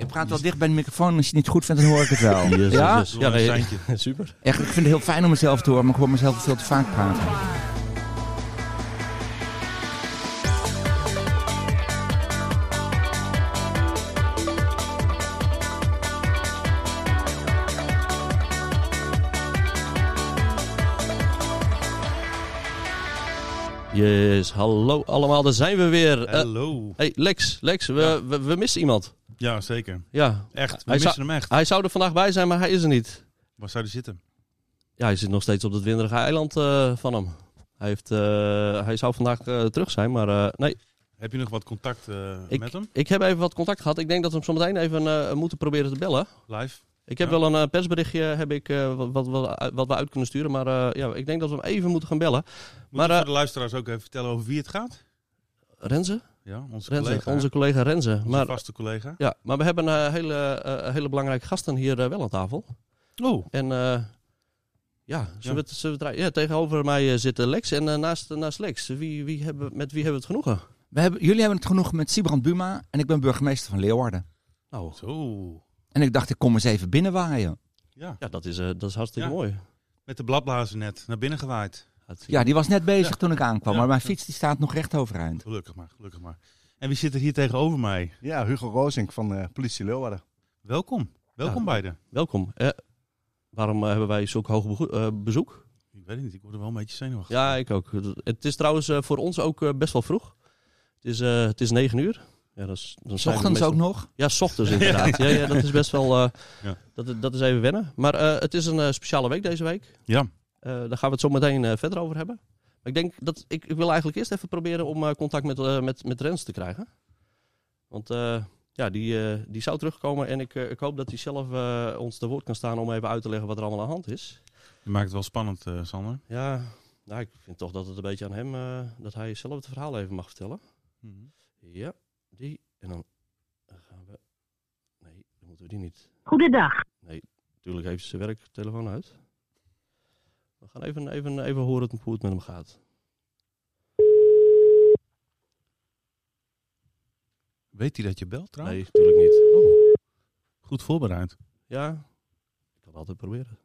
Ik praat wel dicht bij de microfoon. Als je het niet goed vindt, dan hoor ik het wel. Yes, ja? yes. Een nee, super. Echt, ik vind het heel fijn om mezelf te horen, maar ik hoor mezelf veel te vaak praten. Yes, hallo allemaal, daar zijn we weer. Eh, Hallo. hey Lex, Lex, we, Ja. we, we missen iemand. Ja, zeker. Ja, Echt. We Hij missen zou- hem echt. hij zou er vandaag bij zijn, maar hij is er niet. Waar zou hij zitten? Ja, hij zit nog steeds op het winderige eiland eh, van hem. Hij, heeft, eh, hij zou vandaag eh, terug zijn, maar nee. Heb je nog wat contact Ik, met hem? ik heb even wat contact gehad. Ik denk dat we hem zo meteen even moeten proberen te bellen. Live? Ik heb Ja. wel een persberichtje heb ik, wat, wat, wat, wat we uit kunnen sturen, maar ja, ik denk dat we hem even moeten gaan bellen. Moet Maar, je voor de luisteraars ook even vertellen over wie het gaat? Renze? Ja, onze Renze collega. onze collega Renze. Onze Maar, vaste collega. ja, maar we hebben eh, hele, eh, hele belangrijke gasten hier eh, wel aan tafel. Oh. En eh, ja, zullen we het, zullen we ja, tegenover mij eh, zit eh, Lex en eh, naast, naast Lex, wie, wie hebben, met wie hebben we het genoegen? We hebben, jullie hebben het genoeg met Sibrand Buma en ik ben burgemeester van Leeuwarden. Nou, Zo. En ik dacht, ik kom eens even binnenwaaien. Ja. ja, dat is, eh, dat is hartstikke Ja. mooi. Met de bladblazer net naar binnen gewaaid. Ja, die was net bezig Ja. toen ik aankwam, Ja. maar mijn fiets die staat nog recht overeind. Gelukkig maar, gelukkig maar. En wie zit er hier tegenover mij? Ja, Hugo Rozink van eh, Politie Leeuwarden. Welkom. Welkom Ja. beiden. Welkom. Eh, waarom eh, hebben wij zulk hoog eh, bezoek? Ik weet het niet, ik word er wel een beetje zenuwachtig. Ja, ik ook. Het is trouwens eh, voor ons ook best wel vroeg. Het is, eh, het is negen uur. Ja, dat is, dan zijn ochtends meestal- ook nog? Ja, s ochtends inderdaad. ja, ja, dat is best wel... eh, Ja. dat, dat is even wennen. Maar eh, het is een speciale week deze week. Ja. Eh, daar gaan we het zo meteen eh, verder over hebben. Maar ik denk dat ik, ik wil eigenlijk eerst even proberen om eh, contact met, eh, met, met Rens te krijgen. Want eh, ja, die, eh, die zou terugkomen en ik, ik hoop dat hij zelf eh, ons te woord kan staan om even uit te leggen wat er allemaal aan de hand is. Je maakt het wel spannend, eh, Sander. Ja, nou, ik vind toch dat het een beetje aan hem, eh, dat hij zelf het verhaal even mag vertellen. Mhm. Ja, die. En dan gaan we. Nee, dan moeten we die niet. Goedendag. Natuurlijk heeft zijn werktelefoon uit. We gaan even, even, even horen het- hoe het met hem gaat. Weet hij dat je belt trouwens? Nee, natuurlijk niet. Oh. Goed voorbereid. Ja, ik kan het altijd proberen.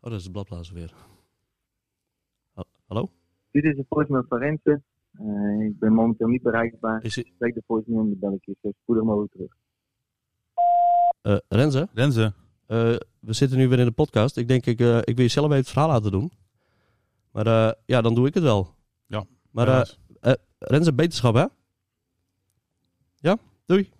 Oh, dat is de bladblazer weer. Ha- Hallo? Dit is de voicemail van Renze. Eh, ik ben momenteel niet bereikbaar. Is hij, Ik spreek de voicemail en dan bel ik je zo spoedig mogelijk terug. eh Renze, Renze. Eh, we zitten nu weer in de podcast. Ik denk, ik, eh, ik wil je zelf even het verhaal laten doen. Maar eh, ja, dan doe ik het wel. Ja, Maar eh, helaas. Renze, beterschap, hè? Ja, doei.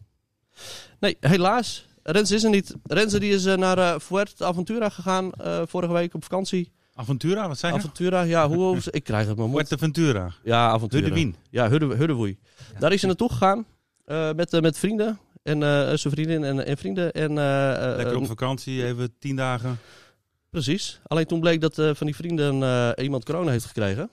Nee, helaas. Renze is er niet. Renze die is naar uh, Fuerteventura gegaan vorige week op vakantie. Aventura, wat zei je? Aventura, ja, hoe, ik krijg het mijn mond. Fuerteventura. Ja, Aventura. Hudewien. Ja, Hudde, Huddewoei. Daar is hij naartoe gegaan met, met vrienden. En eh, zijn vriendin en, en vrienden. En, eh, eh, Lekker op eh, vakantie, even tien dagen. Precies. Alleen toen bleek dat eh, van die vrienden eh, iemand corona heeft gekregen.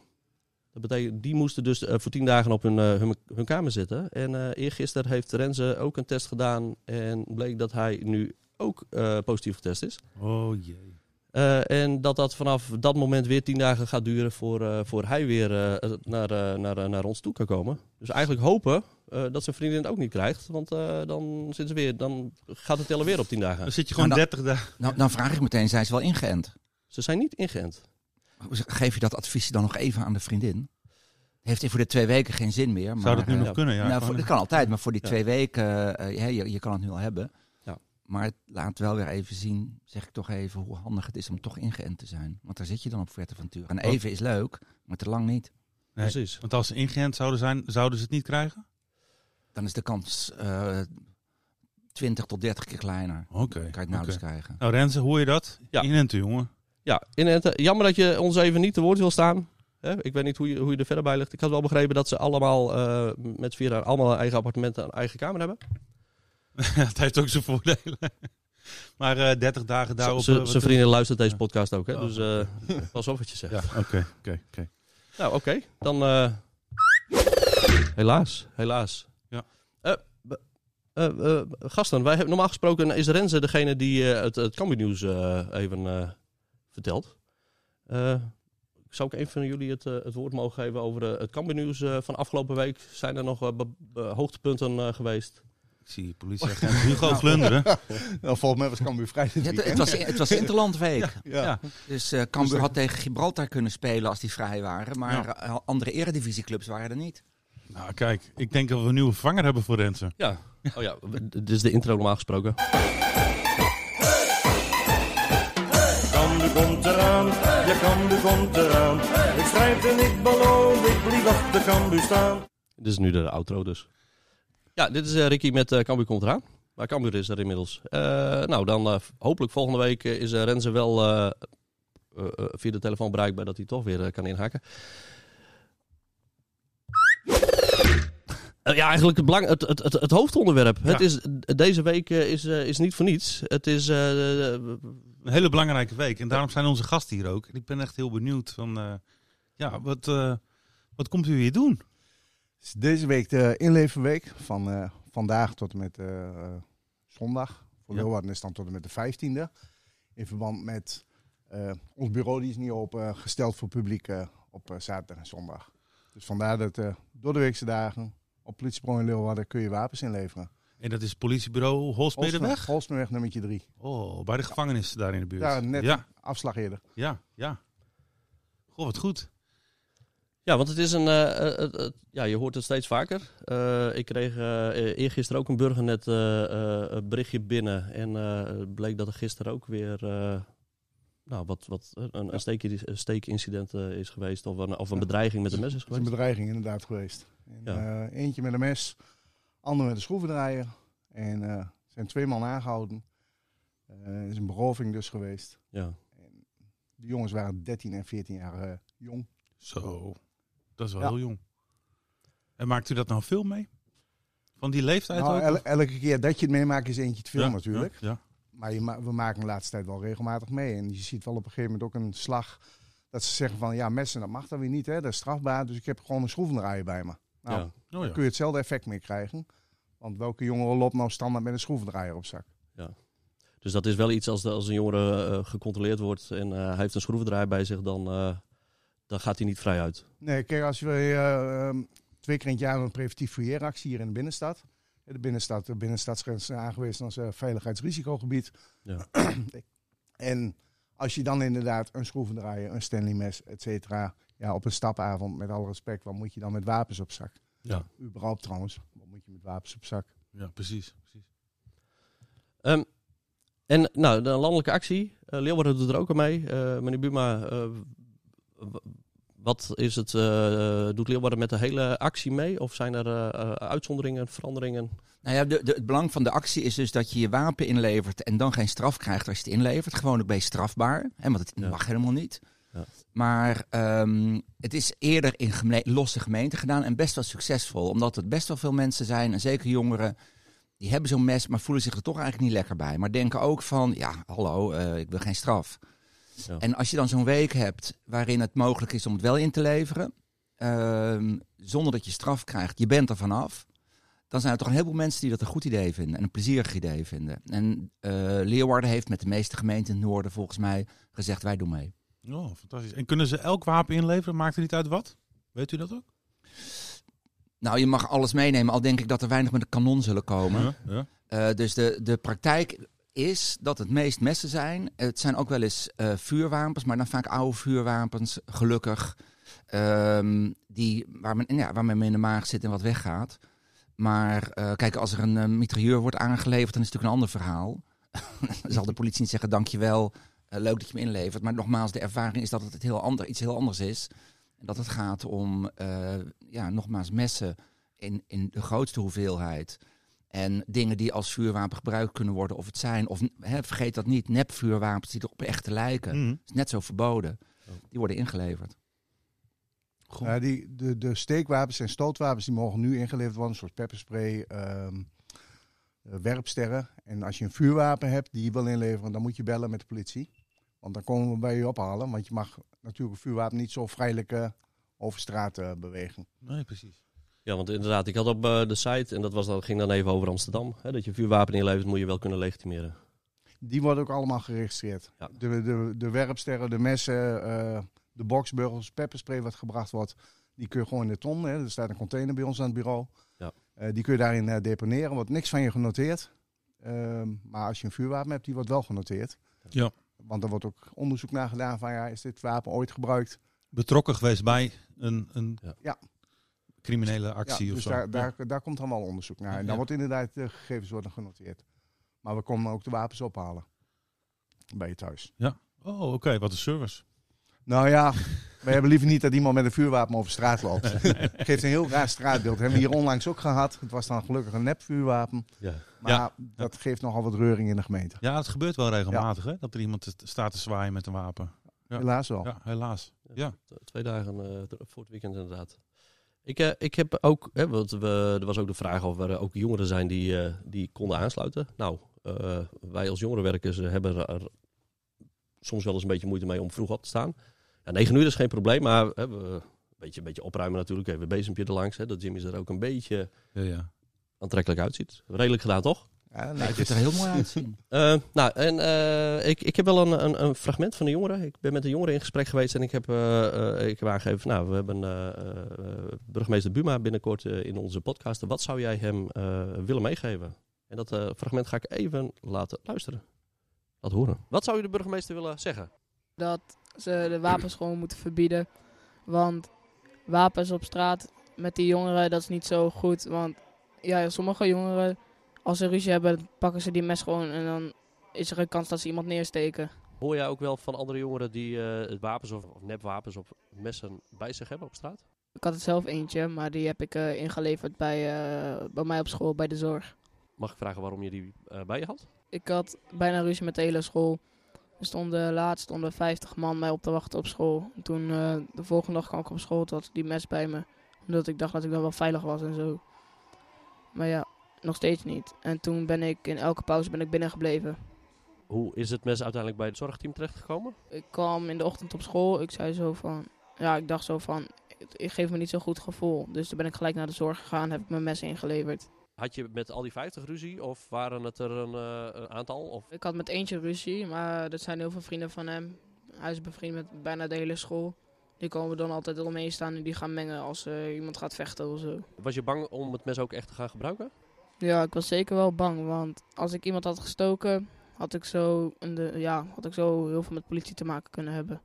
Dat betekent, die moesten dus eh, voor tien dagen op hun, uh, hun, hun, kamer zitten. En uh, eergisteren heeft Renze ook een test gedaan. En bleek dat hij nu ook positief getest is. Oh jee. Uh, en dat dat vanaf dat moment weer tien dagen gaat duren voor, uh, voor hij weer uh, naar, naar, naar ons toe kan komen. Dus eigenlijk hopen dat zijn vriendin het ook niet krijgt. Want dan, zitten ze weer, dan gaat het tellen weer op tien dagen. Dan zit je gewoon Nou, 30 dagen. Nou, dan vraag ik meteen, zijn ze wel ingeënt? Ze zijn niet ingeënt. Geef je dat advies dan nog even aan de vriendin? Heeft voor de twee weken geen zin meer. Maar, Zou dat nu uh, nog kunnen? Ja, nou, voor, dat kan altijd, maar voor die Ja. twee weken, uh, je, je, kan het nu al hebben. Maar het laat wel weer even zien, zeg ik toch even, hoe handig het is om toch ingeënt te zijn. Want daar zit je dan op Fuerteventura. En even is leuk, maar te lang niet. Nee, Precies. Want als ze ingeënt zouden zijn, zouden ze het niet krijgen? Dan is de kans uh, 20 tot 30 keer kleiner. Oké. Okay, kan je het nauwelijks okay. krijgen. Nou Renze, hoor je dat? Ja. Inenten, jongen. Ja, inenten. Jammer dat je ons even niet te woord wil staan. Hè? Ik weet niet hoe je, hoe je er verder bij ligt. Ik had wel begrepen dat ze allemaal uh, met vier allemaal een eigen appartement en eigen kamer hebben. het heeft ook zijn voordelen. maar uh, 30 dagen daarop... Zijn vrienden luistert deze podcast ook, hè? Ja. dus uh, pas op wat je zegt. Ja, oké, okay, oké, okay. Nou, oké. Dan uh, helaas, helaas. Ja. Gasten, wij hebben normaal gesproken is Renze degene die het, het Cambuur nieuws even vertelt. zou ik een van jullie het, eh, het woord mogen geven over eh, het Cambuur-nieuws eh, van afgelopen week? Zijn er nog eh, hoogtepunten eh, geweest? Ik zie politieagent Hugo glunderen. Nou, volgens mij was Cambuur vrij dit Ja, het, was, het was Interlandweek. Ja. Ja. Dus eh Cambuur had tegen Gibraltar kunnen spelen als die vrij waren. Maar eh, andere eredivisieclubs waren er niet. Nou, kijk, ik denk dat we een nieuwe vervanger hebben voor Rensen. Ja. Oh ja, dit is de intro normaal gesproken. Cambuur komt eraan, ja Cambuur komt eraan. Ik strijd en ik beloof, ik blijf achter Cambuur staan. Dit is nu de outro dus. Ja, dit is eh, Ricky met eh Cambuur komt eraan. Maar Cambuur is er inmiddels. Eh, nou, dan hopelijk volgende week is uh, Renze wel via de telefoon bereikbaar dat hij toch weer kan inhaken. Ja, eigenlijk het, belang, het, het, het, het hoofdonderwerp. Het is, deze week is, is niet voor niets. Het is... Een hele belangrijke week. En daarom zijn onze gasten hier ook. En ik ben echt heel benieuwd van... ja, wat, wat komt u hier doen? Is deze week de inleverweek van eh, vandaag tot en met eh, zondag. Voor Ja. Leeuwarden is dan tot en met de 15e. In verband met eh, ons bureau die is niet open gesteld voor publiek op zaterdag en zondag. Dus vandaar dat door de weekse dagen op politiebureau in Leeuwarden kun je wapens inleveren. En dat is politiebureau Holsmederweg? Holsmeweg nummertje 3. Oh, bij de gevangenis daar in de buurt. Ja, net Ja, afslag eerder. ja, ja. Goh, wat goed. Ja, want het is een. eh, eh, ja, je hoort het steeds vaker. Eh, ik kreeg eh eergisteren ook een burgernet eh, eh, een berichtje binnen. En eh, het bleek dat er gisteren ook weer. eh, nou, wat, wat een, een, steek, een steekincident eh, is geweest. Of een, of een bedreiging met een mes is Dat is een geweest. bedreiging inderdaad geweest. En, Ja. eh, eentje met een mes, ander met een schroevendraaier. En er zijn twee man aangehouden. Eh, Er is een beroving dus geweest. Ja. De jongens waren 13 en 14 jaar eh, jong. Zo, dat is wel Ja. heel jong. En maakt u dat nou veel mee? Van die leeftijd Nou, ook? el- elke keer dat je het meemaakt is eentje te veel Ja, natuurlijk. Ja, ja. Maar je ma- we maken de laatste tijd wel regelmatig mee. En je ziet wel op een gegeven moment ook een slag. Dat ze zeggen van ja, messen dat mag dan weer niet. Hè? Dat is strafbaar. Dus ik heb gewoon een schroevendraaier bij me. Nou, ja. Oh, dan ja. kun je hetzelfde effect mee krijgen. Want welke jongere loopt nou standaard met een schroevendraaier op zak? Dus dat is wel iets als, de, als een jongere eh, gecontroleerd wordt en eh, hij heeft een schroevendraaier bij zich, dan, eh, dan gaat hij niet vrij uit. Nee, kijk, als we eh, ehm, twee keer in het jaar een preventief fouilleeractie hier in de binnenstad. De binnenstad, de binnenstadsgrens is aangewezen als eh, veiligheidsrisicogebied. Ja. en als je dan inderdaad een schroevendraaier, een Stanley mes, et cetera, ja, op een stapavond, met alle respect, wat moet je dan met wapens op zak? Ja. Überhaupt trouwens, wat moet je met wapens op zak? ja, precies. precies. Ehm, en nou, de landelijke actie, eh Leeuwarden doet er ook aan mee. Eh, meneer Buma, wat is het, eh, doet Leeuwarden met de hele actie mee? Of zijn er eh, eh, uitzonderingen, veranderingen? Nou ja, de, de- het belang van de actie is dus dat je je wapen inlevert en dan geen straf krijgt als je het inlevert. Gewoon ook je strafbaar, hè, want het Ja. mag helemaal niet. Ja. Maar ehm, het is eerder in geme- losse gemeenten gedaan en best wel succesvol. Omdat het best wel veel mensen zijn, en zeker jongeren, die hebben zo'n mes, maar voelen zich er toch eigenlijk niet lekker bij. Maar denken ook van, ja, hallo, ik wil geen straf. Ja. En als je dan zo'n week hebt waarin het mogelijk is om het wel in te leveren, ehm, zonder dat je straf krijgt, je bent er vanaf dan zijn er toch een heleboel mensen die dat een goed idee vinden en een plezierig idee vinden. En eh, Leeuwarden heeft met de meeste gemeenten in het noorden volgens mij gezegd wij doen mee. Oh, fantastisch. En kunnen ze elk wapen inleveren? Maakt het niet uit wat? Weet u dat ook? Nou, je mag alles meenemen, al denk ik dat er weinig met een kanon zullen komen. Ja, ja. Eh, dus de, de praktijk is dat het meest messen zijn. Het zijn ook wel eens eh, vuurwapens, maar dan vaak oude vuurwapens, gelukkig. Ehm, die, waar, men, ja, waar men mee in de maag zit en wat weggaat. Maar eh, kijk, als er een eh, mitrailleur wordt aangeleverd, dan is het natuurlijk een ander verhaal. dan zal de politie niet zeggen, dankjewel, uh, leuk dat je me inlevert. Maar nogmaals, de ervaring is dat het heel ander, iets heel anders is. Dat het gaat om, uh, ja, nogmaals, messen in, in de grootste hoeveelheid. En dingen die als vuurwapen gebruikt kunnen worden, of het zijn, of hè, vergeet dat niet, nepvuurwapens die erop echt lijken. Mm. is net zo verboden. Die worden ingeleverd. Ja, Uh, die, de, de steekwapens en stootwapens die mogen nu ingeleverd worden, zoals pepperspray, um, werpsterren. En als je een vuurwapen hebt die je wil inleveren, dan moet je bellen met de politie. Want dan komen we bij je ophalen. Want je mag natuurlijk een vuurwapen niet zo vrijelijk uh, over straat uh, bewegen. Nee, precies. Ja, want inderdaad, ik had op uh, de site, en dat was dan, ging dan even over Amsterdam, hè, dat je vuurwapen inlevert, moet je wel kunnen legitimeren. Die worden ook allemaal geregistreerd. Ja. De, de, de werpsterren, de messen, uh, de boxburgers, pepperspray wat gebracht wordt, die kun je gewoon in de ton. Hè. Er staat een container bij ons aan het bureau. Ja. Eh, die kun je daarin eh, deponeren. wordt niks van je genoteerd. Ehm, maar als je een vuurwapen hebt, die wordt wel genoteerd. Ja. Want er wordt ook onderzoek naar gedaan van ja, is dit wapen ooit gebruikt? Betrokken geweest bij een, een Ja. Ja. Criminele actie ja, of dus zo. daar, daar, daar komt dan wel onderzoek naar. En dan Ja. wordt inderdaad de gegevens worden genoteerd. Maar we komen ook de wapens ophalen. Bij je thuis. Oh, oké. Wat een service. Nou ja, we hebben liever niet dat iemand met een vuurwapen over straat loopt. Geeft een heel raar straatbeeld. Hebben we hier onlangs ook gehad. Het was dan gelukkig een nepvuurwapen. Ja. Maar Ja. dat geeft nogal wat reuring in de gemeente. Ja, het gebeurt wel regelmatig, hè? Dat er iemand st- staat te zwaaien met een wapen. Ja. Helaas wel. Ja, helaas. Ja. Twee dagen eh, voor het weekend inderdaad. Ik, eh, ik heb ook, hè, want we, er was ook de vraag of er ook jongeren zijn die, eh, die konden aansluiten. Nou, eh, wij als jongerenwerkers hebben er soms wel eens een beetje moeite mee om vroeg op te staan. Ja, 9 uur is geen probleem, maar hè, we, een, beetje, een beetje opruimen natuurlijk. Even een bezempje erlangs, hè, dat Jimmy's er ook een beetje Ja, ja. aantrekkelijk uitziet. Redelijk gedaan, toch? Ja, vind het er heel mooi uitzien. Eh, nou, en eh, ik, ik heb wel een, een, een fragment van de jongeren. Ik ben met de jongeren in gesprek geweest en ik heb, eh, eh, ik heb aangegeven... Nou, we hebben burgemeester Buma binnenkort in onze podcast. Wat zou jij hem eh, willen meegeven? En dat eh, fragment ga ik even laten luisteren. Laat horen. Wat zou je de burgemeester willen zeggen? dat ze de wapens gewoon moeten verbieden. Want wapens op straat met die jongeren, dat is niet zo goed. Want ja, sommige jongeren, als ze ruzie hebben, pakken ze die mes gewoon en dan is er een kans dat ze iemand neersteken. Hoor jij ook wel van andere jongeren die eh, wapens of, of nepwapens of messen bij zich hebben op straat? Ik had het zelf eentje, maar die heb ik eh, ingeleverd bij, eh, bij mij op school, bij de zorg. Mag ik vragen waarom je die bij je had? Ik had bijna ruzie met de hele school. Er stonden laatst stonden 50 man mij op te wachten op school. En toen de volgende dag kwam ik op school, toen had ik die mes bij me. Omdat ik dacht dat ik dan wel veilig was en zo. Maar ja, nog steeds niet. En toen ben ik in elke pauze ben ik binnengebleven. Hoe is het mes uiteindelijk bij het zorgteam terechtgekomen? Ik kwam in de ochtend op school. Ik zei zo van... Ja, ik dacht zo van... Ik geef me niet zo'n goed gevoel. Dus toen ben ik gelijk naar de zorg gegaan. Heb ik mijn mes ingeleverd. Had je met al die 50 ruzie of waren het er een, eh, een aantal? Of Ik had met eentje ruzie, maar dat zijn heel veel vrienden van hem. Hij is bevriend met bijna de hele school. Die komen dan altijd omheen staan en die gaan mengen als eh, iemand gaat vechten of zo. was je bang om het mes ook echt te gaan gebruiken? Ja, ik was zeker wel bang, want als ik iemand had gestoken, had ik zo, in de, ja, had ik zo heel veel met politie te maken kunnen hebben.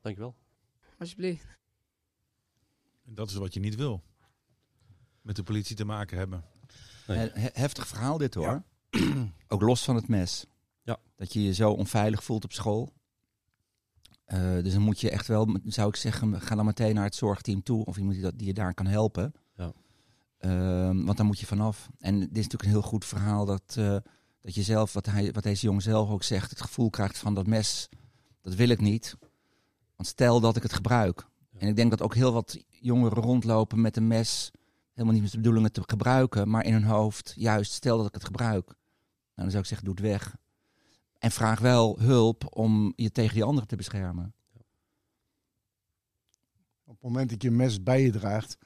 Dankjewel. Alsjeblieft. En dat is wat je niet wil. Met de politie te maken hebben. Nee. He- he- heftig verhaal dit hoor. Ja. Ook los van het mes. Ja. Dat je je zo onveilig voelt op school. Eh, dus dan moet je echt wel, zou ik zeggen, ga dan meteen naar het zorgteam toe. Of iemand die, dat, die je daar kan helpen. Ja. Ehm, want dan moet je vanaf. En dit is natuurlijk een heel goed verhaal dat, eh, dat je zelf, wat, hij, wat deze jongen zelf ook zegt, het gevoel krijgt van dat mes, dat wil ik niet. Want stel dat ik het gebruik. Ja. En ik denk dat ook heel wat jongeren rondlopen met een mes, helemaal niet met de bedoeling het te gebruiken, maar in hun hoofd, juist stel dat ik het gebruik. Nou, dan zou ik zeggen, doe het weg. En vraag wel hulp om je tegen die anderen te beschermen. Op het moment dat je een mes bij je draagt,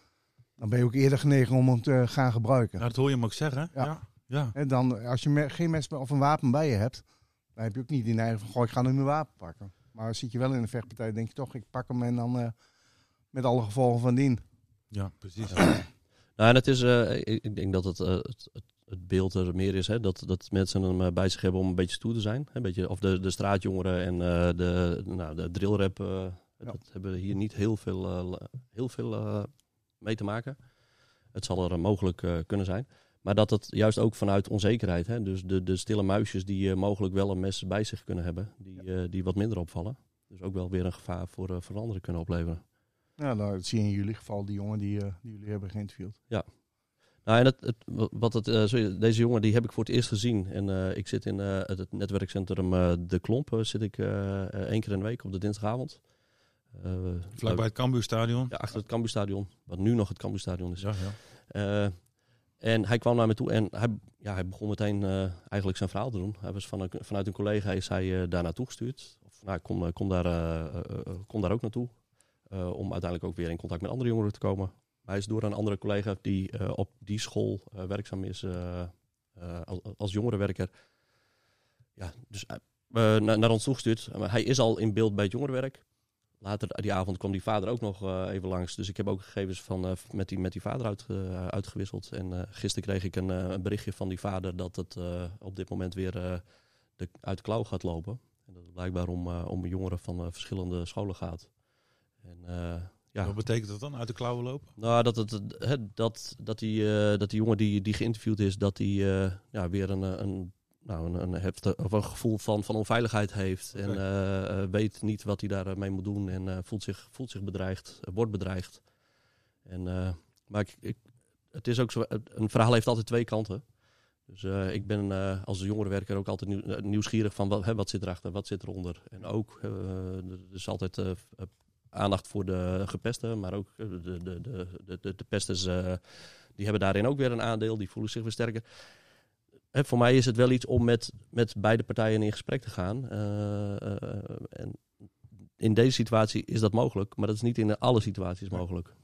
dan ben je ook eerder genegen om hem te gaan gebruiken. Ja, dat hoor je hem ook zeggen. Ja. Ja. ja. En dan, als je geen mes of een wapen bij je hebt, dan heb je ook niet die neiging van, goh, ik ga nu mijn wapen pakken. Maar zit je wel in een vechtpartij, denk je toch, ik pak hem en dan eh, met alle gevolgen van dien. Ja, precies. Nou, en het is, eh, ik, ik denk dat het, eh, het, het, het beeld er meer is, hè, dat, dat mensen hem bij zich hebben om een beetje stoer te zijn. Hè, een beetje, of de, de straatjongeren en eh, de, nou, de drillrap, eh, dat hebben hier niet heel veel, heel veel eh, mee te maken. Het zal er eh, mogelijk eh, kunnen zijn. Maar dat het juist ook vanuit onzekerheid, hè, dus de, de stille muisjes die eh, mogelijk wel een mes bij zich kunnen hebben, die, die wat minder opvallen. Dus ook wel weer een gevaar voor, voor anderen kunnen opleveren. Ja, nou, dat zie je in jullie geval, die jongen die, die jullie hebben geïnterviewd. Nou, en het, het, wat het, sorry, deze jongen die heb ik voor het eerst gezien. En ik zit in het, netwerkcentrum De Klomp. zit ik één keer in de week op de dinsdagavond. Eh, Vlakbij het Cambuurstadion. Ja, achter het Cambuurstadion. Wat nu nog het Cambuurstadion is. Ja, ja. Eh, en hij kwam naar me toe en hij, ja, hij begon meteen eh, eigenlijk zijn verhaal te doen. Hij was van een, vanuit een collega is hij daar naartoe gestuurd. Of, nou, kom, kom, daar, kom daar ook naartoe. om uiteindelijk ook weer in contact met andere jongeren te komen. Maar hij is door een andere collega die op die school werkzaam is als, als jongerenwerker. Ja, dus naar, naar ons toegestuurd. Maar hij is al in beeld bij het jongerenwerk. Later die avond kwam die vader ook nog eh, even langs. Dus ik heb ook gegevens van, eh, met, die, met die vader uit, eh, uitgewisseld. En gisteren kreeg ik een, een, berichtje van die vader dat het op dit moment weer de, uit de klauw gaat lopen. En dat het blijkbaar om, om jongeren van verschillende scholen gaat. En, ja. Wat betekent dat dan, uit de klauwen lopen? Nou, dat, het, dat, dat, die, dat die jongen die, die geïnterviewd is, dat die ja, weer een, een nou, een, een, heftig, of een gevoel van, van onveiligheid heeft. En uh, weet niet wat hij daarmee moet doen. En uh, voelt, zich, voelt zich bedreigd, wordt bedreigd. En, maar ik, ik, het is ook zo, een verhaal heeft altijd twee kanten. Dus ik ben als jongerenwerker ook altijd nieuw, nieuwsgierig van wat, hè, wat zit erachter, wat zit eronder. En ook, er is altijd aandacht voor de gepesten, maar ook de, de, de, de, de, de pesters, die hebben daarin ook weer een aandeel, die voelen zich weer sterker hè, voor mij is het wel iets om met, met beide partijen in gesprek te gaan. Uh, en in deze situatie is dat mogelijk, maar dat is niet in alle situaties mogelijk.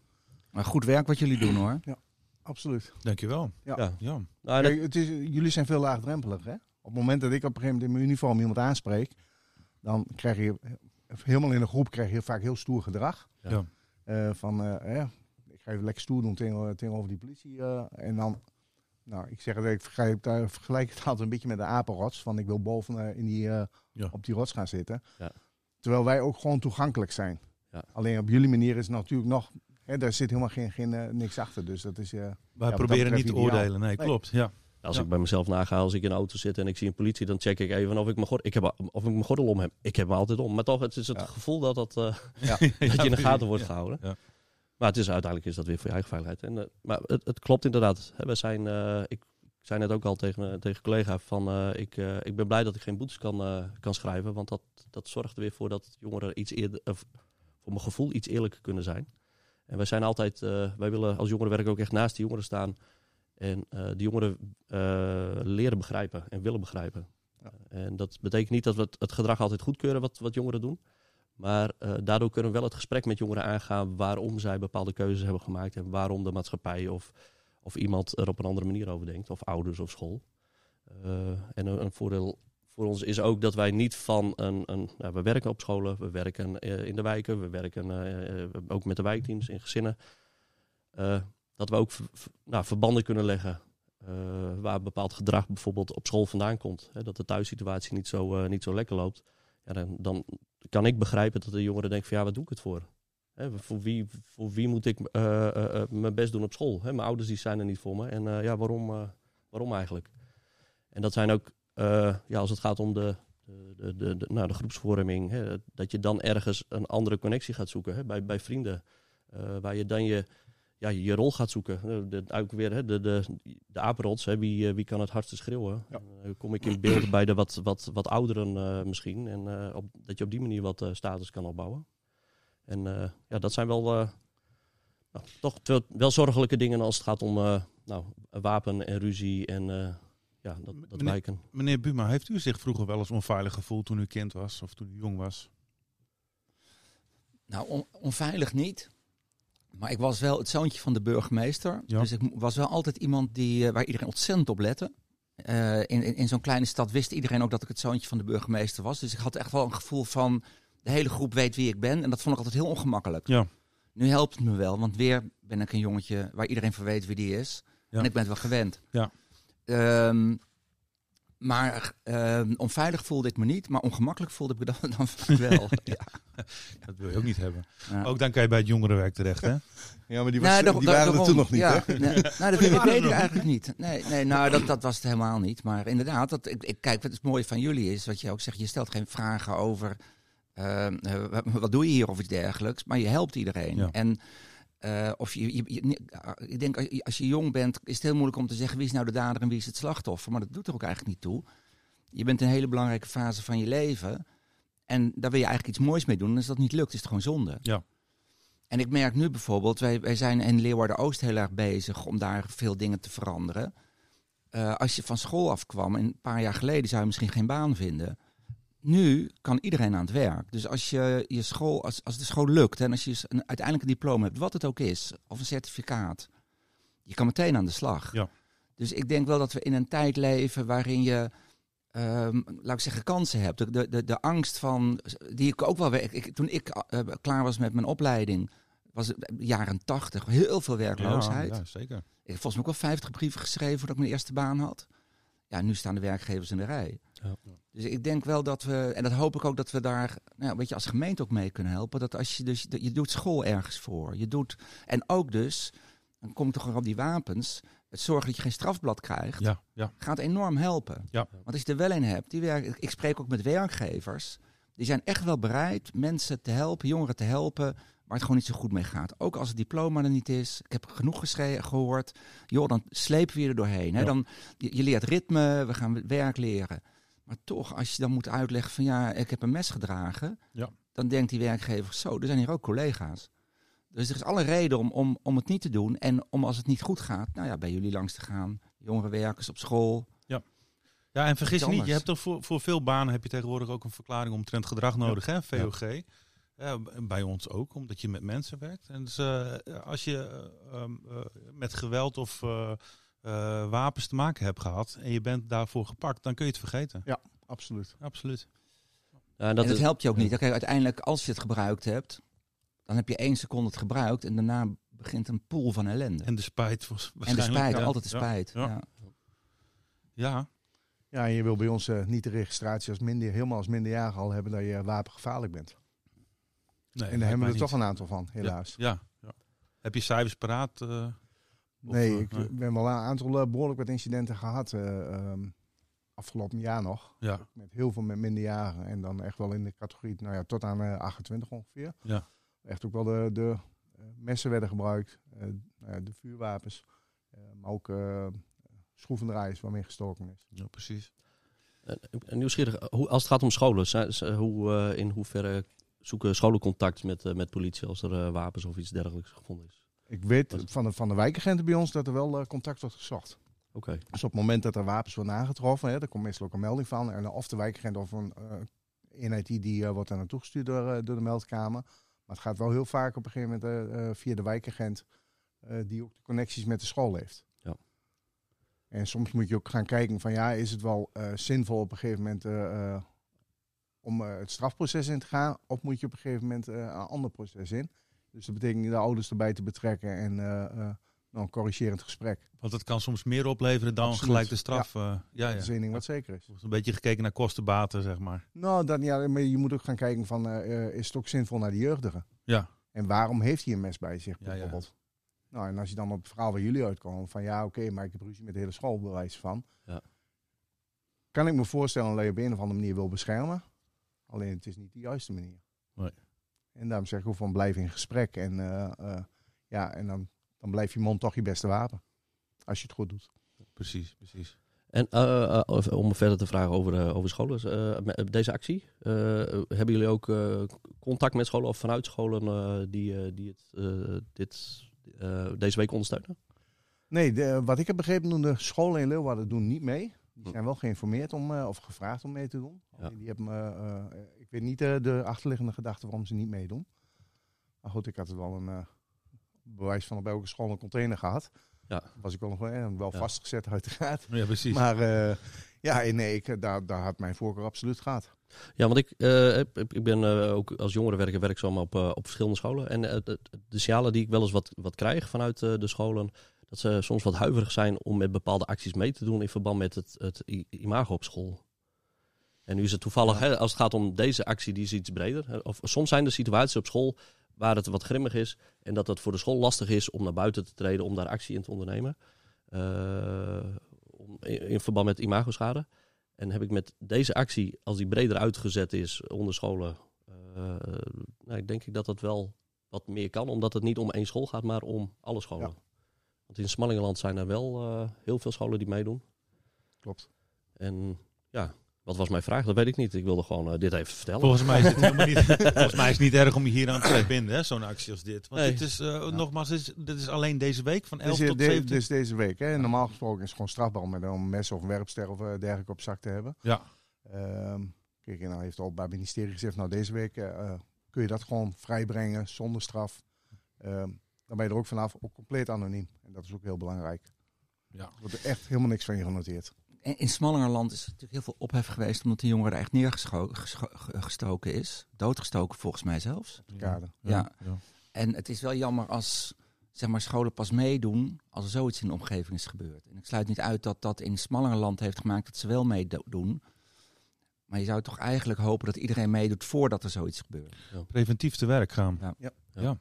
Maar goed werk wat jullie doen hoor. Ja, absoluut. Dankjewel. Ja. ja. ja. Nou, Kijk, het is, jullie zijn veel laagdrempelig. Hè? Op het moment dat ik op een gegeven moment in mijn uniform iemand aanspreek, dan krijg je helemaal in een groep krijg je vaak heel stoer gedrag. Ja. Uh, van, uh, ik ga even lekker stoer doen tegenover, tegenover die politie. Uh, en dan nou, ik zeg het, ik vergelijk, daar vergelijk het altijd een beetje met de apenrots. Van ik wil boven uh, in die, uh, ja. op die rots gaan zitten. Ja. Terwijl wij ook gewoon toegankelijk zijn. Ja. Alleen op jullie manier is het natuurlijk nog... Hè, daar zit helemaal geen, geen uh, niks achter. Dus dat is... wij proberen niet te oordelen. Nee, nee, klopt. Ja. Als ik bij mezelf naga, als ik in een auto zit en ik zie een politie, dan check ik even of ik mijn gordel, ik heb, of ik mijn gordel om heb. Ik heb hem altijd om. Maar toch, het is het gevoel dat, dat, dat je in de gaten wordt gehouden. Maar het is, uiteindelijk is dat weer voor je eigen veiligheid. En, uh, maar het, het, klopt inderdaad. Hè, we zijn, uh, ik, zei net ook al tegen, uh, tegen collega van uh, ik, uh, ik ben blij dat ik geen boetes kan, kan schrijven. Want dat, dat zorgt er weer voor dat jongeren iets eerder, voor mijn gevoel iets eerlijker kunnen zijn. En wij zijn altijd, wij willen als jongerenwerk ook echt naast de jongeren staan. En die jongeren leren begrijpen en willen begrijpen. Ja. En dat betekent niet dat we het, het, gedrag altijd goedkeuren wat, wat jongeren doen. Maar daardoor kunnen we wel het gesprek met jongeren aangaan waarom zij bepaalde keuzes hebben gemaakt. En waarom de maatschappij of of iemand er op een andere manier over denkt, of ouders of school. Uh, en een, voordeel voor ons is ook dat wij niet van een. een nou, we werken op scholen, we werken uh, in de wijken, we werken uh, ook met de wijkteams in gezinnen. dat we ook nou, verbanden kunnen leggen waar bepaald gedrag bijvoorbeeld op school vandaan komt. Hè, dat de thuissituatie niet zo, niet zo lekker loopt. Ja, dan, kan ik begrijpen dat de jongeren denken van ja, wat doe ik het voor? voor, wie, voor wie moet ik uh, uh, mijn best doen op school? Hè? Mijn ouders die zijn er niet voor me. En ja, waarom, waarom eigenlijk? En dat zijn ook, ja, als het gaat om de, de, de, de, nou, de groepsvorming, hè, dat je dan ergens een andere connectie gaat zoeken hè, bij, bij vrienden. waar je dan je, ja, je rol gaat zoeken. De, ook weer hè, de, de, de apenrots, hè, wie, wie kan het hardste schreeuwen? Ja. kom ik in beeld bij de wat, wat, wat ouderen misschien. En op, dat je op die manier wat status kan opbouwen. En uh, ja, dat zijn wel uh, nou, toch wel zorgelijke dingen als het gaat om uh, nou, wapen en ruzie en ja, dat, dat meneer, wijken. Meneer Buma, heeft u zich vroeger wel eens onveilig gevoeld toen u kind was of toen u jong was? Nou, on onveilig niet. Maar ik was wel het zoontje van de burgemeester. Ja. Dus ik was wel altijd iemand die, waar iedereen ontzettend op lette. Uh, in in, in zo'n kleine stad wist iedereen ook dat ik het zoontje van de burgemeester was. Dus ik had echt wel een gevoel van de hele groep weet wie ik ben. En dat vond ik altijd heel ongemakkelijk. Ja. Nu helpt het me wel, want weer ben ik een jongetje waar iedereen van weet wie die is. Ja. En ik ben het wel gewend. Ja. Um, maar um, onveilig voelde ik me niet, maar ongemakkelijk voelde ik me dan, dan wel. ja. Dat wil je ook niet hebben. Ja. Ook dan kan je bij het jongerenwerk terecht, hè? Ja, maar die, was, die waren er toen nog niet, ja, hè? Nee, nou, dat weet, ik eigenlijk niet. Nee, nee nou, dat, dat was het helemaal niet. Maar inderdaad, dat, ik, ik, kijk, wat het mooie van jullie is, wat je ook zegt, je stelt geen vragen over uh, wat doe je hier of iets dergelijks, maar je helpt iedereen. Ja. En uh, of je, je, je, ik denk als je jong bent, is het heel moeilijk om te zeggen wie is nou de dader en wie is het slachtoffer. Maar dat doet er ook eigenlijk niet toe. Je bent in een hele belangrijke fase van je leven. En daar wil je eigenlijk iets moois mee doen. En als dat niet lukt, is het gewoon zonde. Ja. En ik merk nu bijvoorbeeld, wij, wij zijn in Leeuwarden-Oost heel erg bezig om daar veel dingen te veranderen. Uh, als je van school afkwam, een paar jaar geleden zou je misschien geen baan vinden nu kan iedereen aan het werk. Dus als je je school, als, als de school lukt en als je een, uiteindelijk een diploma hebt, wat het ook is, of een certificaat, je kan meteen aan de slag. Ja. Dus ik denk wel dat we in een tijd leven waarin je ehm, laat ik zeggen, kansen hebt. De, de, de, angst van, die ik ook wel... we- Ik, ik- toen ik eh, klaar was met mijn opleiding, was het jaren tachtig, heel veel werkloosheid. Ja, ja, zeker. Ik heb volgens mij ook wel 50 brieven geschreven voordat ik mijn eerste baan had. Ja, nu staan de werkgevers in de rij. Ja. Dus ik denk wel dat we, en dat hoop ik ook dat we daar, nou, weet je, als gemeente ook mee kunnen helpen. Dat als je dus, je doet school ergens voor. Je doet, en ook dus, dan kom ik toch weer op die wapens. Het zorgen dat je geen strafblad krijgt, Ja, ja. gaat enorm helpen. Ja. Want als je er wel een hebt, die werk, ik spreek ook met werkgevers. Die zijn echt wel bereid mensen te helpen, jongeren te helpen, het gewoon niet zo goed mee gaat. Ook als het diploma er niet is. Ik heb genoeg gehoord. Joh, dan slepen we je er doorheen. Hè? Ja. Dan, je, je leert ritme, we gaan werk leren. Maar toch, als je dan moet uitleggen van ja, ik heb een mes gedragen. Ja. Dan denkt die werkgever, zo, er zijn hier ook collega's. Dus er is alle reden om, om, om het niet te doen. En om als het niet goed gaat, nou ja, bij jullie langs te gaan. Jongerenwerkers op school. Ja, en vergis je niet, je hebt toch voor, voor veel banen heb je tegenwoordig ook een verklaring omtrent gedrag nodig, hè? VOG. Ja, bij ons ook, omdat je met mensen werkt. En dus, eh, als je eh, ehm, eh, met geweld of wapens te maken hebt gehad en je bent daarvoor gepakt, dan kun je het vergeten. Absoluut. Absoluut. Ja, en en dat is, helpt je ook niet. Kijk, uiteindelijk, als je het gebruikt hebt, dan heb je één seconde het gebruikt. En daarna begint een pool van ellende. En de spijt was En de waarschijnlijk. spijt, ja. altijd de spijt. Ja. Ja. Ja, Ja, en je wil bij ons niet de registratie als minder, helemaal als minderjarige al hebben dat je wapengevaarlijk bent. Nee, en daar hebben we er toch een aantal van, helaas. Ja, ja. Heb je cijfers paraat? eh? Nee, Of, ik eh, nee. ben wel een aantal eh, behoorlijk wat incidenten gehad. eh, ehm, afgelopen jaar nog. ja, Met heel veel met minderjarigen. En dan echt wel in de categorie, nou ja, tot aan eh, 28 ongeveer. Ja. Echt ook wel de, de messen werden gebruikt. eh, nou ja, de vuurwapens. eh, maar ook eh schroevendraaiers waarmee gestoken is. ja, precies. Nieuwsgierig, hoe, als het gaat om scholen, zijn, ze- hoe, eh, in hoeverre zoeken scholen contact met, eh, met politie als er eh, wapens of iets dergelijks gevonden is? Ik weet van de, van de wijkagenten bij ons dat er wel eh, contact wordt gezocht. Oké. Dus op het moment dat er wapens worden aangetroffen, hè, daar komt meestal ook een melding van. En of de wijkagent of een eenheid die, die wordt daar naartoe gestuurd door, door de meldkamer. Maar het gaat wel heel vaak op een gegeven moment via de wijkagent die ook de connecties met de school heeft. Ja. En soms moet je ook gaan kijken van ja, is het wel eh, zinvol op een gegeven moment om eh, het strafproces in te gaan? Of moet je op een gegeven moment eh, een ander proces in? Dus dat betekent de ouders erbij te betrekken en eh, eh, nou, een corrigerend gesprek. Want het kan soms meer opleveren dan Absoluut. gelijk de straf. Ja, ja. Dat is ja. één ding wat zeker is. Er een beetje gekeken naar kostenbaten, zeg maar. Nou, dan, ja, maar je moet ook gaan kijken van, eh, eh, is het ook zinvol naar de jeugdige? Ja, En waarom heeft hij een mes bij zich Ja, ja. bijvoorbeeld? Nou, en als je dan op het verhaal waar jullie uitkomen van ja, oké, maar ik heb ruzie met de hele school, bewijs van. Ja. Kan ik me voorstellen dat je op een of andere manier wil beschermen. Alleen het is niet de juiste manier. Nee. En daarom zeg ik ook van blijf in gesprek. En, eh, eh, ja, en dan, dan blijft je mond toch je beste wapen. Als je het goed doet. precies, precies. En of- om verder te vragen over, eh, over scholen, eh, deze actie, eh, hebben jullie ook eh, contact met scholen of vanuit scholen eh, die, eh, die het, eh, dit, eh, deze week ondersteunen? Nee, de, wat ik heb begrepen doen de scholen in Leeuwarden doen niet mee. Die zijn wel geïnformeerd om, eh, of gevraagd om mee te doen. Ja. Die hebben, eh, ik weet niet de achterliggende gedachte waarom ze niet meedoen. Maar goed, ik had het wel een bewijs van op elke school een container gehad. Ja. Was ik wel nog wel, wel Ja. vastgezet uiteraard. Ja, precies. Maar ja, nee, ik, daar, daar had mijn voorkeur absoluut gehad. Ja, want ik, ik ben ook als jongerenwerker werkzaam op, op verschillende scholen. En de, signalen die ik wel eens wat, wat krijg vanuit de scholen, dat ze soms wat huiverig zijn om met bepaalde acties mee te doen in verband met het, het imago op school. En nu is het toevallig, hè, als het gaat om deze actie, die is iets breder. Of soms zijn er situaties op school waar het wat grimmig is en dat het voor de school lastig is om naar buiten te treden, om daar actie in te ondernemen. Eh, in, in verband met imagoschade. En heb ik met deze actie, als die breder uitgezet is onder scholen, eh, nou, denk ik dat dat wel wat meer kan. Omdat het niet om één school gaat, maar om alle scholen. Ja. Want in Smallingenland zijn er wel eh, heel veel scholen die meedoen. Klopt. En ja, wat was mijn vraag? Dat weet ik niet. Ik wilde gewoon eh, dit even vertellen. Volgens mij is het helemaal niet, volgens mij is het niet erg om je hier aan te verbinden, hè, zo'n actie als dit. Want Nee. dit is, eh, nogmaals, dit is, dit is alleen deze week van 11 Dus, tot de- 17. dus deze week. Hè. Normaal gesproken is het gewoon strafbaar om met een mes of een werpster of dergelijke op zak te hebben. Ja, Ehm, kijk, en dan heeft het Openbaar Ministerie gezegd, nou deze week kun je dat gewoon vrijbrengen zonder straf. Ehm, dan ben je er ook vanaf, ook compleet anoniem. En dat is ook heel belangrijk. ja. Er wordt er echt helemaal niks van je genoteerd. in, in Smallingerland is er natuurlijk heel veel ophef geweest omdat die jongen er echt neergestoken is. Doodgestoken volgens mij zelfs. Kade. Ja. En het is wel jammer als zeg maar, scholen pas meedoen als er zoiets in de omgeving is gebeurd. En ik sluit niet uit dat dat in Smallingerland heeft gemaakt dat ze wel meedoen. Maar je zou toch eigenlijk hopen dat iedereen meedoet voordat er zoiets gebeurt. Preventief te werk gaan. Ja. Ja.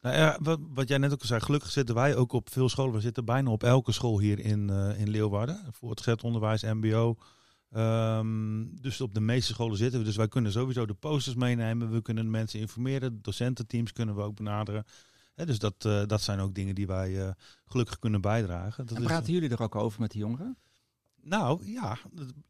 Nou ja, wat, wat jij net ook al zei, gelukkig zitten wij ook op veel scholen. We zitten bijna op elke school hier in, eh, in Leeuwarden. Voor het gezet onderwijs, mbo. Dus op de meeste scholen zitten we. Dus wij kunnen sowieso de posters meenemen. We kunnen mensen informeren. Docententeams kunnen we ook benaderen. Hè, dus dat, eh, dat zijn ook dingen die wij eh, gelukkig kunnen bijdragen. Dat En is- praten jullie er ook over met de jongeren? nou ja,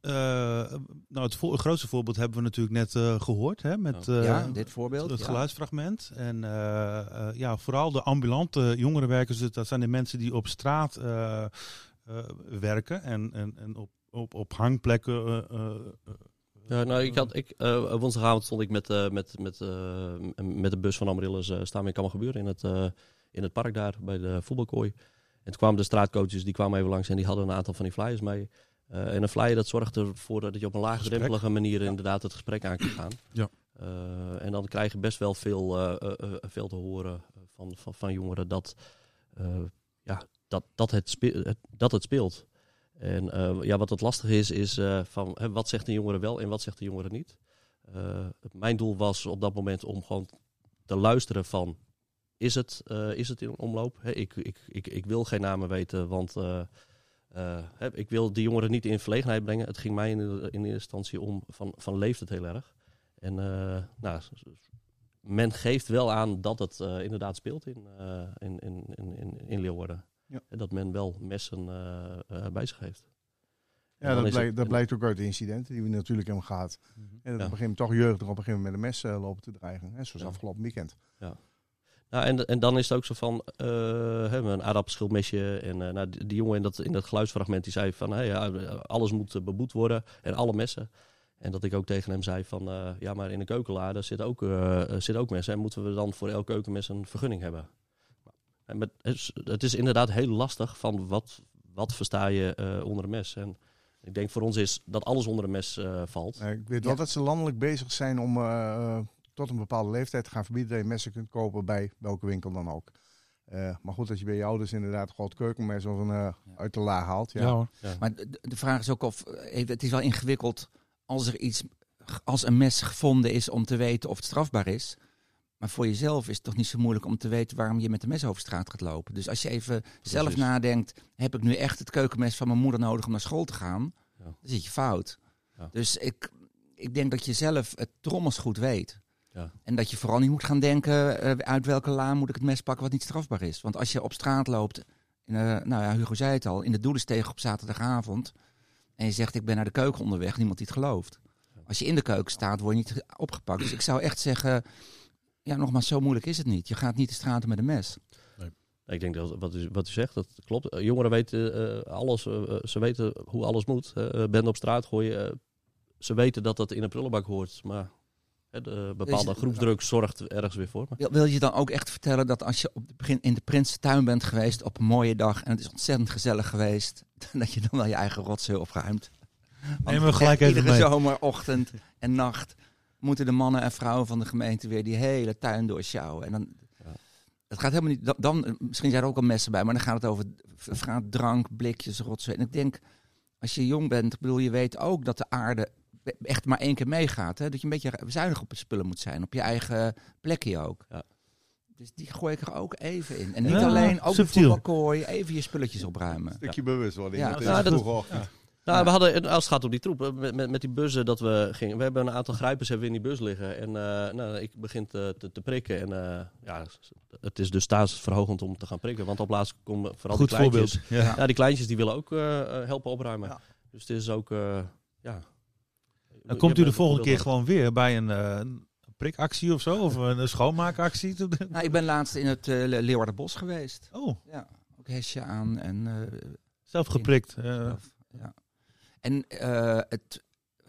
eh, nou, het, vo- het grootste voorbeeld hebben we natuurlijk net eh, gehoord. Hè, met eh, ja, dit voorbeeld. het ja. geluidsfragment. En eh, eh, ja, vooral de ambulante jongerenwerkers, dus dat zijn de mensen die op straat eh, eh, werken en, en, en op, op, op hangplekken. eh, eh, eh, Ja, nou, ik had, ik, eh, woensdagavond stond ik met, eh, met, met, eh, met de bus van Amaryllis eh, staan we in Kammergebuur in het, eh, in het park daar bij de voetbalkooi. En toen kwamen de straatcoaches, die kwamen even langs en die hadden een aantal van die flyers mee. Eh, en een flyer dat zorgt ervoor dat je op een laagdrempelige manier inderdaad het gesprek aan kan gaan. Ja. Eh, en dan krijg je best wel veel, eh, veel te horen van, van, van jongeren dat, ja, dat, dat, het spe- het- dat het speelt. En ja, wat het lastig is, is van hè, wat zegt de jongere wel en wat zegt de jongere niet. Mijn doel was op dat moment om gewoon te luisteren van, is het, is het in omloop? Hè, ik, ik, ik, ik wil geen namen weten, want ik wil die jongeren niet in verlegenheid brengen. Het ging mij in, de- in eerste instantie om, van, van leeft het heel erg? En eh, nou, men geeft wel aan dat het eh, inderdaad speelt in, eh, in, in, in, in, in Leeuwarden. Ja. En dat men wel messen eh, eh, bij zich heeft. Ja, dat, blijkt, het- dat blijkt ook uit de incidenten die we natuurlijk hebben gehad. En dat Ja. op een gegeven moment toch jeugd er op een gegeven moment met een mes eh, lopen te dreigen. Hè, zoals Ja. afgelopen weekend. Nou, en, en dan is het ook zo van, eh hebben we een aardappelschilmesje. En eh, nou, die, die jongen in dat, in dat geluidsfragment die zei van, hey, ja, alles moet eh, beboet worden en alle messen. En dat ik ook tegen hem zei van, eh, ja, maar in een keukenlader zit ook, eh zit ook messen. En moeten we dan voor elk keukenmes een vergunning hebben? En met, het, is, het is inderdaad heel lastig van, wat, wat versta je eh, onder een mes? En ik denk voor ons is dat alles onder een mes eh, valt. Ik weet wel dat ze landelijk bezig zijn om tot een bepaalde leeftijd te gaan verbieden dat je messen kunt kopen bij welke winkel dan ook. Eh, maar goed, als je bij je ouders inderdaad gewoon het keukenmes of een, eh, uit de la haalt. Ja. ja hoor. Maar de, de vraag is ook of, eh, even, het is wel ingewikkeld als er iets, als een mes gevonden is om te weten of het strafbaar is. Maar voor jezelf is het toch niet zo moeilijk om te weten waarom je met de mes over straat gaat lopen. Dus als je even zelf nadenkt, heb ik nu echt het keukenmes van mijn moeder nodig om naar school te gaan? Ja. Dan zit je fout. Ja. Dus ik, ik denk dat je zelf het trommels goed weet. Ja. En dat je vooral niet moet gaan denken, eh, uit welke laan moet ik het mes pakken wat niet strafbaar is. Want als je op straat loopt, in, eh, nou ja, Hugo zei het al, in de Doelensteeg op zaterdagavond. En je zegt, ik ben naar de keuken onderweg, niemand die het gelooft. Als je in de keuken staat, word je niet opgepakt. Dus ik zou echt zeggen, ja, nogmaals, zo moeilijk is het niet. Je gaat niet de straat met een mes. Ik denk dat wat u, wat u zegt, dat klopt. Eh, Jongeren weten alles, ze weten hoe alles moet. Uh, bende op straat gooien, ze weten dat dat in een prullenbak hoort. Maar de bepaalde groepsdruk zorgt ergens weer voor. Maar, Wil, wil je dan ook echt vertellen dat als je op de, begin- in de Prinsentuin bent geweest op een mooie dag en het is ontzettend gezellig geweest, dat je dan wel je eigen rotzooi opruimt? Want Nemen we gelijk even Iedere mee. zomerochtend en nacht moeten de mannen en vrouwen van de gemeente weer die hele tuin doorsjouwen. En dan, Ja. het gaat helemaal niet, dan, misschien zijn er ook al messen bij, maar dan gaat het over gaat drank, blikjes, rotzooi. En ik denk, als je jong bent, bedoel, je weet ook dat de aarde echt maar één keer meegaat. Hè? Dat je een beetje zuinig op je spullen moet zijn, op je eigen plekje ook. Ja. Dus die gooi ik er ook even in. En niet Ja, alleen, ook de subtiel. voetbalkooi, even je spulletjes opruimen. stukje bewustwording. Ja. Nou, dat- ochtend. nou, we hadden, als het gaat om die troep, met, met, met die bussen dat we gingen. We hebben een aantal grijpers hebben we in die bus liggen. En eh, nou, ik begin te, te, te prikken. En eh, ja, het is dus staatsverhogend om te gaan prikken. Want op laatst komen vooral Goed die kleintjes. voorbeeld. Ja. Ja, die kleintjes die willen ook eh, helpen opruimen. Ja. Dus het is ook, eh, ja... Dan komt u de volgende keer gewoon weer bij een eh, prikactie of zo? Of een schoonmaakactie? Nou, ik ben laatst in het uh, Leeuwardenbos geweest. Oh, Ja, ook hesje aan en... Uh, zelf geprikt. Uh. zelf, ja. En het,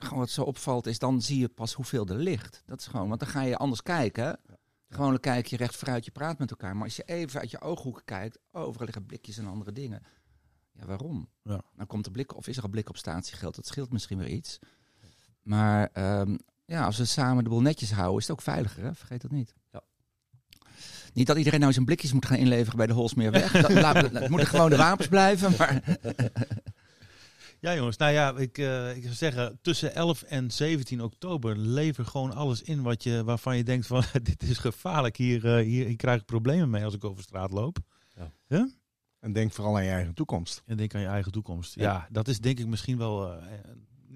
gewoon wat zo opvalt is, dan zie je pas hoeveel er ligt. Dat is gewoon, want dan ga je anders kijken. Ja. Gewoon kijk je recht vooruit, je praat met elkaar. Maar als je even uit je ooghoeken kijkt, overal liggen blikjes en andere dingen. Ja, waarom? Ja. Dan komt er blik, of is er een blik op statiegeld. Dat scheelt misschien weer iets. Maar ehm, ja, als we samen de boel netjes houden, is het ook veiliger. Hè? Vergeet dat niet. Ja. Niet dat iedereen nou zijn blikjes moet gaan inleveren bij de Holsmeerweg. dat, het moeten gewoon de wapens blijven. Maar Ja, jongens. Nou ja, ik, eh, ik zou zeggen, tussen 11 en 17 oktober lever gewoon alles in wat je, waarvan je denkt van, dit is gevaarlijk. Hier, eh, hier, hier krijg ik problemen mee als ik over straat loop. En denk vooral aan je eigen toekomst. En denk aan je eigen toekomst. Ja, Ja. dat is denk ik misschien wel eh,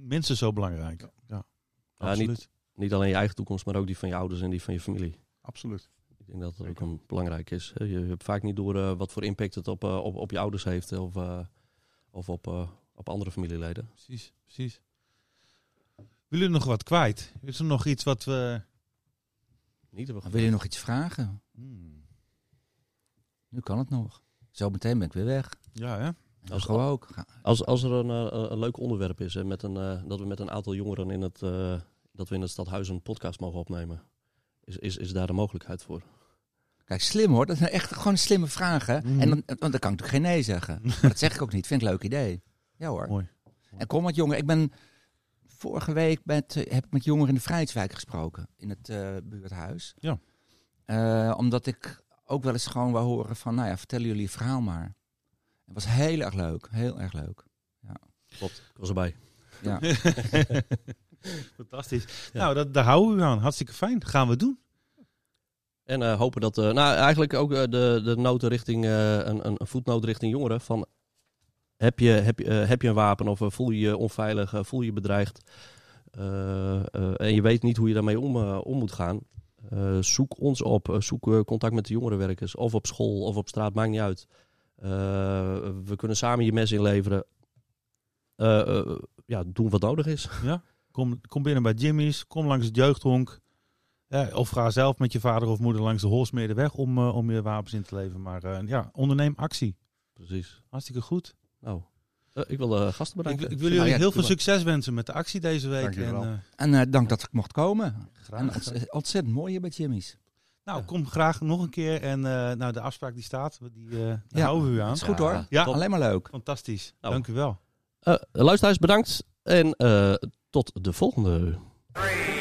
minstens zo belangrijk. Ja, Ja, absoluut. Niet alleen je eigen toekomst, maar ook die van je ouders en die van je familie. Absoluut. Ik denk dat dat ook een belangrijk is. Je hebt vaak niet door eh, wat voor impact het op, eh, op, op je ouders heeft of, eh, of op, eh, op andere familieleden. Precies, precies. Willen jullie nog wat kwijt? Is er nog iets wat we... Niet hebben wil je nog iets vragen? Hmm. Nu kan het nog. Zo meteen ben ik weer weg. Ja, hè? Als gewoon ook. Ga- Als, als er een, eh, een leuk onderwerp is, hè, met een, eh, dat we met een aantal jongeren in het, eh, dat we in het stadhuis een podcast mogen opnemen, is, is, is daar de mogelijkheid voor? Kijk, slim hoor. Dat zijn echt gewoon slimme vragen. Mhm. En dan, want dan kan ik natuurlijk geen nee zeggen. Maar dat zeg ik ook niet. Vind ik een leuk idee. Ja hoor. Mooi. En kom wat jongeren. Ik ben vorige week met, heb ik met jongeren in de Vrijheidswijk gesproken. In het buurthuis. Ja. Omdat ik ook wel eens gewoon wou horen van, nou ja, vertellen jullie verhaal maar. Het was heel erg leuk. Heel erg leuk. Klopt, ik was erbij. Ja. Fantastisch. Ja. Nou, dat, daar houden we u aan. Hartstikke fijn. Gaan we doen. En eh, hopen dat, eh, nou eigenlijk ook eh, de, de noten richting, eh, een, een, een voetnoot richting jongeren. Van, heb, je, heb, je, heb je een wapen of voel je je onveilig, voel je je bedreigd eh, eh, en je weet niet hoe je daarmee om, eh, om moet gaan. eh, zoek ons op, zoek contact met de jongerenwerkers of op school of op straat, maakt niet uit. Eh, we kunnen samen je mes inleveren. Eh, eh, ja, doen wat nodig is. Kom, kom binnen bij Jimmy's. Kom langs het jeugdhonk. Ja, of ga zelf met je vader of moeder langs de Holsmeerderweg om, eh, om je wapens in te leveren. Maar eh, ja, onderneem actie. Precies. Hartstikke goed. Nou, ik wil de gasten bedanken. ik wil jullie ja, heel veel succes wensen met de actie deze week. Dank En, wel. eh, En eh, dank dat ik mocht komen. En graag. ontz- ontzettend mooi hier bij Jimmy's. Nou, kom graag nog een keer. En eh, nou, de afspraak die staat, die eh, Ja. houden we u aan. Is goed Ja, hoor. Ja. Alleen maar leuk. Fantastisch. Nou. Dank u wel. Eh, luisteraars, bedankt. En eh, tot de volgende. Three,